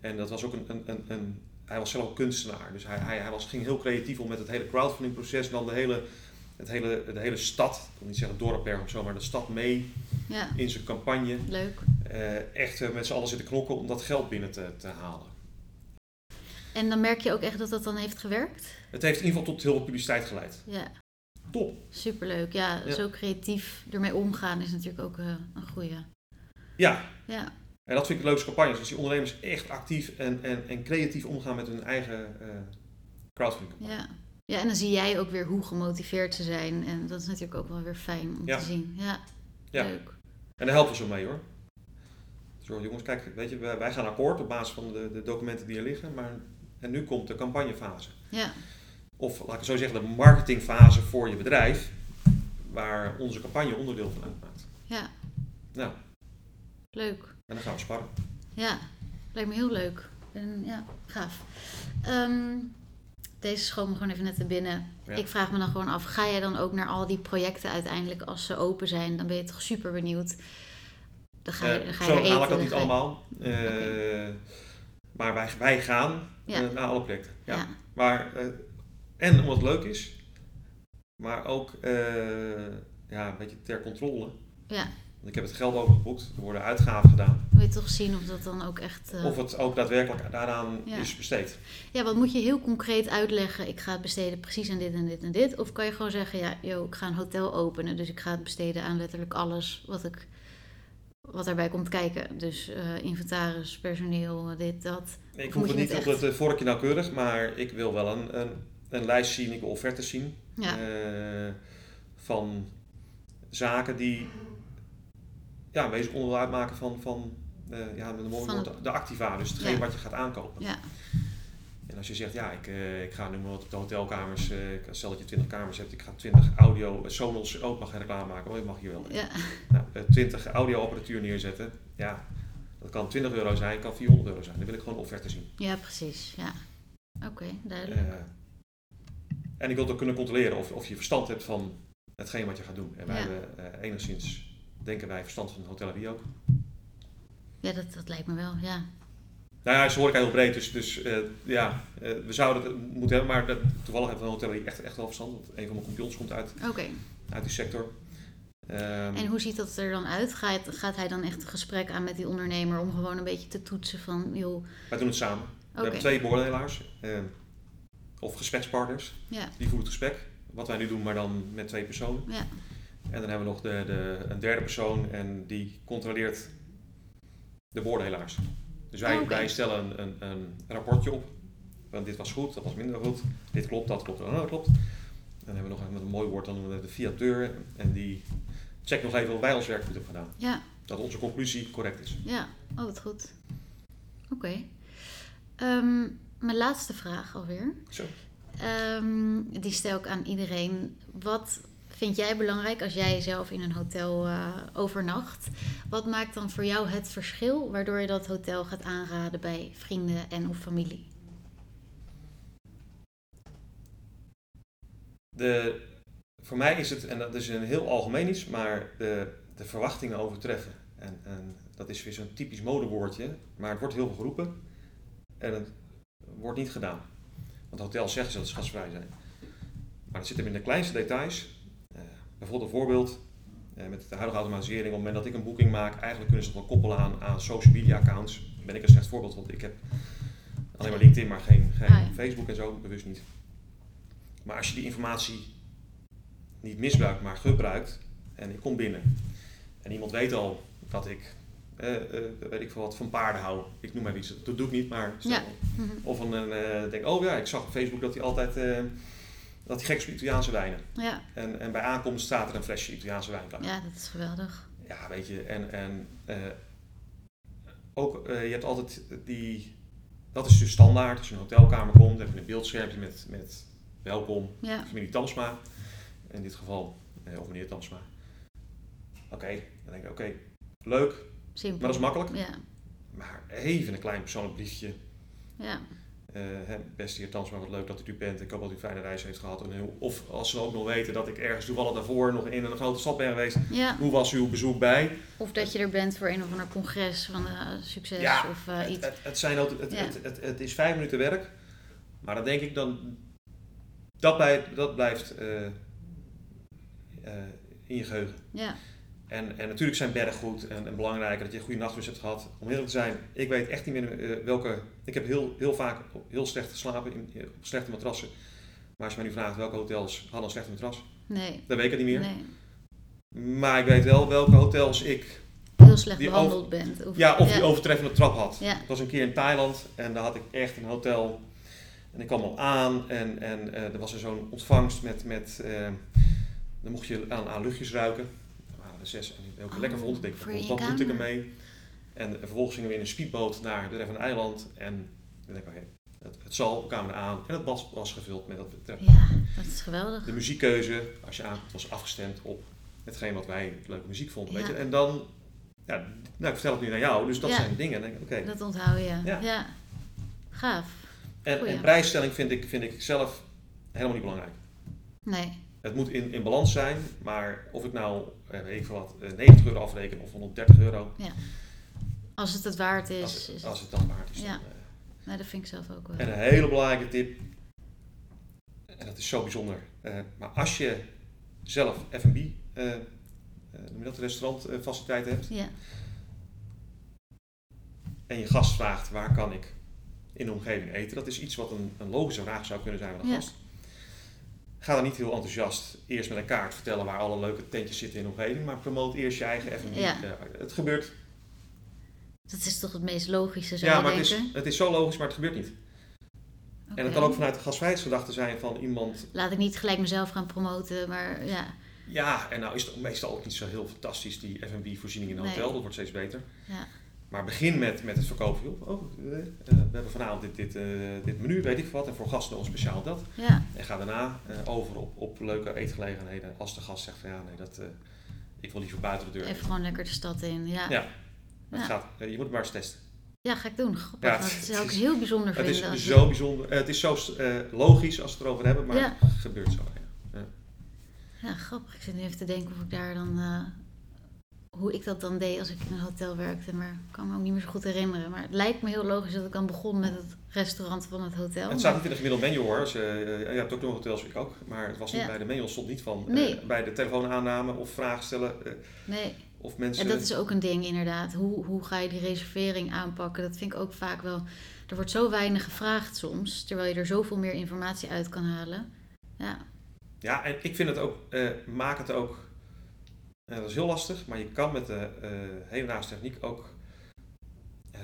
En dat was ook een... een, een, een hij was zelf ook kunstenaar, dus hij, hij, hij was, ging heel creatief om met het hele crowdfunding proces. En dan de hele, het hele, de hele stad, ik wil niet zeggen dorp of zo, maar de stad mee Ja, in zijn campagne. leuk. eh, echt eh, met z'n allen zitten knokken om dat geld binnen te, te halen. En dan merk je ook echt dat dat dan heeft gewerkt? Het heeft in ieder geval tot heel veel publiciteit geleid. Ja, Top. superleuk. Ja, Ja. zo creatief ermee omgaan is natuurlijk ook eh, een goeie. Ja, Ja, en dat vind ik de leukste campagnes. Als die ondernemers echt actief en, en, en creatief omgaan met hun eigen eh crowdfunding. campagne. ja. Ja, en dan zie jij ook weer hoe gemotiveerd ze zijn. En dat is natuurlijk ook wel weer fijn om Ja. te zien. Ja, Ja. leuk. En daar helpen we zo mee hoor. Zo jongens, kijk, weet je, wij wij gaan akkoord op basis van de, de documenten die er liggen. Maar, en nu komt de campagnefase. Ja, Of laat ik zo zeggen, de marketingfase voor je bedrijf. Waar onze campagne onderdeel van uitmaakt. ja, Nou, leuk. en dan gaan we sparren. Ja, lijkt me heel leuk. En, ja, gaaf. Ehm, deze schoot me gewoon even net te binnen. Ja. Ik vraag me dan gewoon af, ga jij dan ook naar al die projecten uiteindelijk als ze open zijn? Dan ben je toch super benieuwd. Dan ga je, Eh, dan ga je zo haal ik dat niet allemaal. Eh, Maar wij, wij gaan Ja. eh, alle projecten. Ja. Ja. Maar, eh, en omdat het leuk is, maar ook eh, ja, een beetje ter controle. Ja, Want ik heb het geld overgeboekt, er worden uitgaven gedaan. wil je toch zien of dat dan ook echt... Of het ook daadwerkelijk daaraan Ja. is besteed. Ja, wat moet je heel concreet uitleggen? Ik ga het besteden precies aan dit en dit en dit. Of kan je gewoon zeggen, ja, yo, ik ga een hotel openen. Dus ik ga het besteden aan letterlijk alles wat, ik, wat daarbij komt kijken. Dus eh, inventaris, personeel, dit, dat. Ik hoef het niet op het eh, vorkje nauwkeurig, maar ik wil wel een, een, een lijst zien, ik wil offertes zien. Ja, eh, van zaken die ja, wezen onderdeel uitmaken van, van eh, ja, met een mooi woord, de activa, dus hetgeen Ja. wat je gaat aankopen. ja, En als je zegt, ja, ik, eh, ik ga nu maar wat op de hotelkamers, eh, stel dat je 20 kamers hebt, ik ga 20 audio, eh, Sonos ook mag reclame maken, oh, je mag hier wel. ja, Nou, eh, 20 audio-apparatuur neerzetten, ja, dat kan 20 euro zijn, kan 400 euro zijn. Dan wil ik gewoon offerte zien. ja, precies. Ja. Oké, duidelijk. Eh, en ik wil ook kunnen controleren of, of je verstand hebt van hetgeen wat je gaat doen. En wij Ja. hebben eh, enigszins, denken wij, verstand van hotellerie ook. Ja, dat, dat lijkt me wel, ja. Nou ja, ze hoor ik heel breed, dus, dus eh, ja, eh, we zouden het moeten hebben, maar dat, toevallig hebben we van hotellerie echt, echt wel verstand. Want een van mijn compagnons komt uit, uit die sector. Ehm, En hoe ziet dat er dan uit? Gaat, gaat hij dan echt een gesprek aan met die ondernemer om gewoon een beetje te toetsen van, joh, Wij doen het samen. We hebben twee beoordelaars. eh, of gesprekspartners. ja, Die voeren het gesprek. Wat wij nu doen, maar dan met twee personen. ja, En dan hebben we nog de, de, een derde persoon en die controleert de beoordelaars. Dus wij, oké. wij stellen een, een, een rapportje op. Van dit was goed, dat was minder goed. Dit klopt, dat klopt, dat klopt. En dan hebben we nog een, met een mooi woord, dan noemen we de fiateur. En die checkt nog even of wij ons werk goed hebben gedaan. ja, Dat onze conclusie correct is. ja. Oh, wat goed. Oké. Ehm, mijn laatste vraag alweer. Zo. Ehm, die stel ik aan iedereen. Wat vind jij belangrijk als jij zelf in een hotel eh, overnacht? Wat maakt dan voor jou het verschil waardoor je dat hotel gaat aanraden bij vrienden en of familie? De, voor mij is het, en dat is een heel algemeen iets, maar de, de verwachtingen overtreffen. En, en dat is weer zo'n typisch modewoordje, maar het wordt heel veel geroepen en het wordt niet gedaan. Want hotels zeggen ze dat ze gastvrij zijn. Maar het zit hem in de kleinste details. Bijvoorbeeld een voorbeeld, eh, met de huidige automatisering, op het moment dat ik een boeking maak, eigenlijk kunnen ze het wel koppelen aan, aan social media accounts. Daar ben ik een slecht voorbeeld, want ik heb alleen maar LinkedIn, maar geen, geen Ah, ja. Facebook en zo, bewust niet. Maar als je die informatie niet misbruikt, maar gebruikt, en ik kom binnen en iemand weet al dat ik, eh, eh, weet ik veel wat, van paarden hou. Ik noem maar iets, dat doe ik niet, maar stel- Ja. Of een, eh, denk, oh ja, ik zag op Facebook dat hij altijd, dat hij gek is op Italiaanse wijnen. Ja, En, en bij aankomst staat er een flesje Italiaanse wijn klaar. ja, dat is geweldig. Ja, weet je, en, en eh, ook, eh, je hebt altijd die, dat is dus standaard, als je in een hotelkamer komt, heb je een beeldschermpje met, met welkom, Ja, familie Tamsma, in dit geval, eh, of meneer Tamsma. Oké, dan denk ik, oké, leuk, simpel. maar dat is makkelijk. Ja, Maar even een klein persoonlijk briefje. ja, eh, hè, beste heer wat leuk dat u er bent. Ik hoop dat u een fijne reis heeft gehad. En heel- of als ze ook nog weten dat ik ergens toevallig daarvoor nog in een grote stad ben geweest. ja. Hoe was uw bezoek bij? Of dat je er bent voor een of ander congres van eh, succes Ja, of eh, iets. het, het, zijn ook, het, Ja. het, is vijf minuten werk. Maar dan denk ik dan... Dat blijft, dat blijft eh, eh, in je geheugen. Ja, En, en natuurlijk zijn bergen goed en, en belangrijk dat je een goede nachtrust hebt gehad. Om eerlijk te zijn, ik weet echt niet meer eh, welke... Ik heb heel, heel vaak heel slecht geslapen in, op slechte matrassen. Maar als je mij nu vraagt welke hotels hadden een slechte matras, nee. dan weet ik het niet meer. Nee. Maar ik weet wel welke hotels ik Heel slecht behandeld bent. Of, Ja, of ja. die overtreffende trap had. Ja. Ik was een keer in Thailand en daar had ik echt een hotel. En ik kwam al aan en, en eh, er was er zo'n ontvangst met, met eh, dan mocht je aan, aan luchtjes ruiken. Zes en heb ik Oh, lekker vond. Ik denk, wat moet ik ermee? En vervolgens gingen we in een speedboot naar de Ref Eiland. En dan denk ik, oké, het, het zal, we kwamen aan. En het bad was gevuld met dat. Ja, dat is geweldig. De muziekkeuze, als je aankomt, was afgestemd op hetgeen wat wij leuke muziek vonden. Weet je? En dan, ja, nou, ik vertel het nu naar jou, dus dat Ja. zijn dingen. Denk. Dat onthoud je. Ja. Ja. Gaaf. En, prijsstelling vind ik, vind ik zelf helemaal niet belangrijk. Nee. Het moet in, in balans zijn, maar of ik nou, weet ik veel wat, eh, 90 euro afreken of 130 euro, Als het het waard is. als het, het- als het dan waard is. Ja. Dan, eh, Nee, dat vind ik zelf ook wel. En een hele belangrijke tip, en dat is zo bijzonder, eh, maar als je zelf F&B, eh eh, noem je dat, restaurantfaciliteiten hebt, Ja. en je gast vraagt waar kan ik in de omgeving eten, dat is iets wat een, een logische vraag zou kunnen zijn van een Ja. gast. Ga dan niet heel enthousiast eerst met een kaart vertellen waar alle leuke tentjes zitten in de omgeving, maar promoot eerst je eigen F&B. Ja. het gebeurt, Dat is toch het meest logische, zou ja, je maar het is, het is zo logisch, maar het gebeurt niet. En het kan ook vanuit de gastvrijheidsgedachte zijn van iemand, Laat ik niet gelijk mezelf gaan promoten, maar ja. ja, en nou is het meestal ook niet zo heel fantastisch, die F&B voorziening in een Nee. hotel, dat wordt steeds beter. Ja. Maar begin met, met het verkopen. Oh, eh, eh, we hebben vanavond dit, dit, eh, dit menu, weet ik wat, en voor gasten nog speciaal dat. Ja. En ga daarna over op, op leuke eetgelegenheden. Als de gast zegt van ja, nee, dat, ik wil liever buiten de deur. Even gewoon lekker de stad in. Ja. Ja. Het Ja. gaat, je moet het maar eens testen. Ja, ga ik doen. Grappig. Ja, het het zou ik is- heel bijzonder Het vinden. is als zo bijzonder. het is zo logisch als we het erover hebben, maar Ja. het gebeurt zo. Ja. Ja, grappig. Ik zit nu even te denken of ik daar dan hoe ik dat dan deed als ik in een hotel werkte. Maar ik kan me ook niet meer zo goed herinneren. Maar het lijkt me heel logisch dat ik dan begon met het restaurant van het hotel. Het staat niet in de gemiddelde menu hoor. Dus, eh, je hebt ook nog hotels, ik ook. Maar het was niet Ja. bij de menu, stond niet van eh, Nee. bij de telefoonaanname of vragen stellen. eh, Nee, of mensen. en dat is ook een ding inderdaad. Hoe, hoe ga je die reservering aanpakken? Dat vind ik ook vaak wel... Er wordt zo weinig gevraagd soms, terwijl je er zoveel meer informatie uit kan halen. Ja, Ja, en ik vind het ook, maak het ook, eh, dat is heel lastig, maar je kan met de eh hedendaagse techniek ook eh,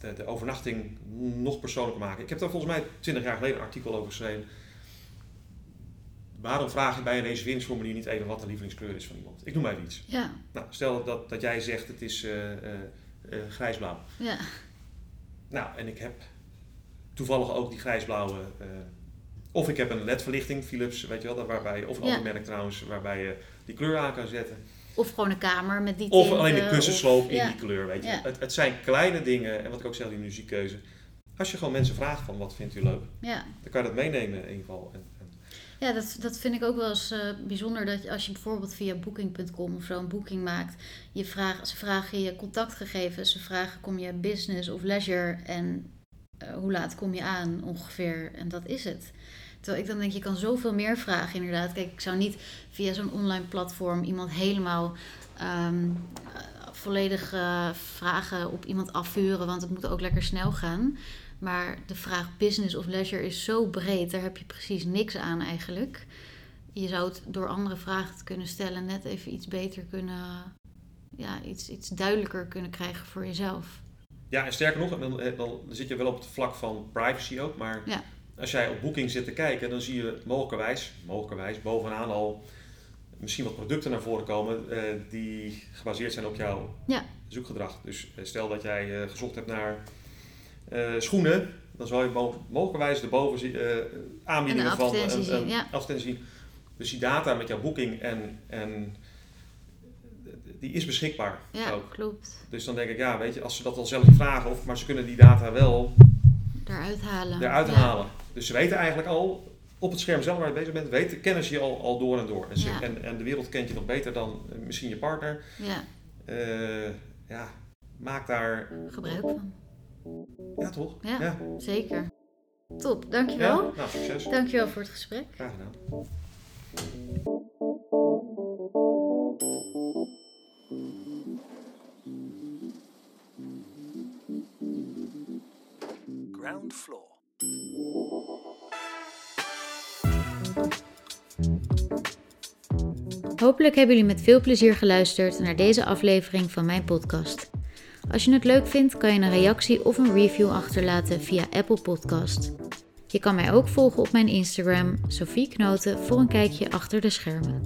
de, de overnachting nog persoonlijker maken. Ik heb daar volgens mij 20 jaar geleden een artikel over geschreven. Waarom vraag je bij een reserveringsformulier niet even wat de lievelingskleur is van iemand? Ik noem maar even iets. ja, Nou, stel dat, dat jij zegt het is eh, grijsblauw. ja. Nou, en ik heb toevallig ook die grijsblauwe. of ik heb een LED-verlichting, Philips, weet je wel, dat waarbij, of een Ja. ander merk trouwens, waarbij je die kleur aan kan zetten. Of gewoon een kamer met die Of tinten, alleen de kussensloop of- in ja. die kleur, weet je. Ja. Het, het zijn kleine dingen, en wat ik ook zeg, die muziekkeuze. Als je gewoon mensen vraagt van wat vindt u leuk, Ja, dan kan je dat meenemen in ieder geval. En, en, ja dat, dat vind ik ook wel eens eh, bijzonder. Dat als je bijvoorbeeld via booking.com of zo een boeking maakt. Je vraagt, ze vragen je contactgegevens. Ze vragen kom je business of leisure. En eh, hoe laat kom je aan ongeveer. En dat is het. Terwijl ik dan denk, je kan zoveel meer vragen inderdaad. Kijk, ik zou niet via zo'n online platform iemand helemaal... eh, volledig eh, vragen op iemand afvuren, want het moet ook lekker snel gaan. Maar de vraag business of leisure is zo breed, daar heb je precies niks aan eigenlijk. Je zou het door andere vragen te kunnen stellen net even iets beter kunnen, ja, iets, iets duidelijker kunnen krijgen voor jezelf. ja, en sterker nog, dan, dan zit je wel op het vlak van privacy ook, maar Ja. Als jij op Booking zit te kijken, dan zie je mogelijkerwijs, mogelijkerwijs bovenaan al misschien wat producten naar voren komen eh, die gebaseerd zijn op jouw Ja. zoekgedrag. Dus eh, stel dat jij eh, gezocht hebt naar schoenen, dan zal je mo- mogelijkerwijs zie- eh, aanbiedingen Een van ja. advertentie zien. Dus die data met jouw boeking en, en die is beschikbaar Ja, ook. klopt. Dus dan denk ik, ja, weet je, als ze dat al zelf vragen, of, maar ze kunnen die data wel halen. eruit Ja. halen. Dus ze weten eigenlijk al, op het scherm zelf waar je bezig bent, weten, kennen ze je al, al door en door. En, ze- Ja. en, en de wereld kent je nog beter dan eh, misschien je partner. Ja, Eh, ja, maak daar, gebruik van. ja toch? Ja. Zeker. Top, dankjewel. Ja? Nou, succes. Dankjewel voor het gesprek. Graag gedaan. Ground floor. Hopelijk hebben jullie met veel plezier geluisterd naar deze aflevering van mijn podcast. Als je het leuk vindt, kan je een reactie of een review achterlaten via Apple Podcast. Je kan mij ook volgen op mijn Instagram, Sophie Knoten, voor een kijkje achter de schermen.